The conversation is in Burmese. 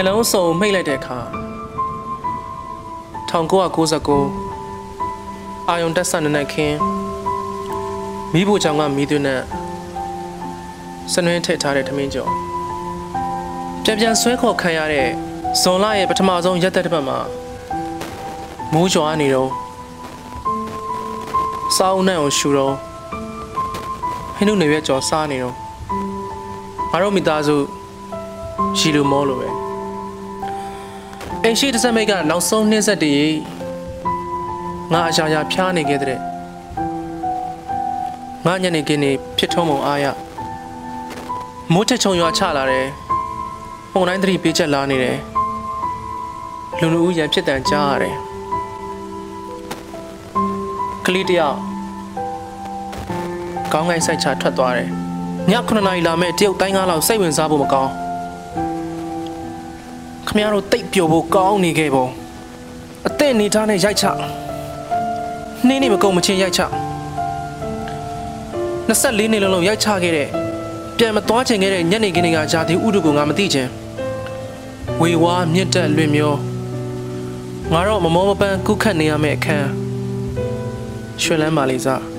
ညလုံးစုံမှိတ်လိုက်တဲ့အခါ1999အာယုံတက်ဆန်နေခင်းမိဖို့ချောင်ကမိသွင်းနဲ့စနွင်းထည့်ထားတဲ့ထမင်းကြော်ပြန်ပြန်ဆွဲခေါ်ခံရတဲ့ဇွန်လရဲ့ပထမဆုံးရက်သက်တစ်ပတ်မှာမိုးရွာနေတော့စောင်းနဲ့အောင်ရှူတော့ဟင်းတို့နေရွက်ကြော်စားနေတော့ငါတို့မိသားစုရှိလိုမောလို့ပဲ အိမ်ရှိတစ်စက်မိတ်ကနောက်ဆုံးနှင်းဆက်တည်းငါအရှာရှာဖျားနေခဲ့တဲ့ငါညနေခင်းနေဖြစ်ထုံးပုံအားရမိုးထချုံရွာချလာတယ်ပုံတိုင်းသတိပေးချက်လာနေတယ်လူလူဦးရန်ဖြစ်တန်ကြားရတယ်ကလေးတယောက်ကောင်းကိုင်းဆိုင်ချထွက်သွားတယ်ည9နာရီလာမဲ့တရုတ်တိုင်းကားလောက်စိတ်ဝင်စားဖို့မကောင်း ခမရတို့တိတ်ပြိုဖို့ကောင်းနေခဲ့ပုံအသက်နေထားနဲ့ရိုက်ချနှင်းနေမကုန်မချင်းရိုက်ချ24နှစ်လုံးလုံးရိုက်ချခဲ့တဲ့ပြန်မသွားချင်ခဲ့တဲ့ညနေခင်းတွေကဂျာတိဥဒုကိုငါမသိချင်ဝေဝါမြင့်တက်လွင်မျောငါတော့မမောမပန်းကုခတ်နေရမယ့်အခန်းရွှေလန်းပါလေစား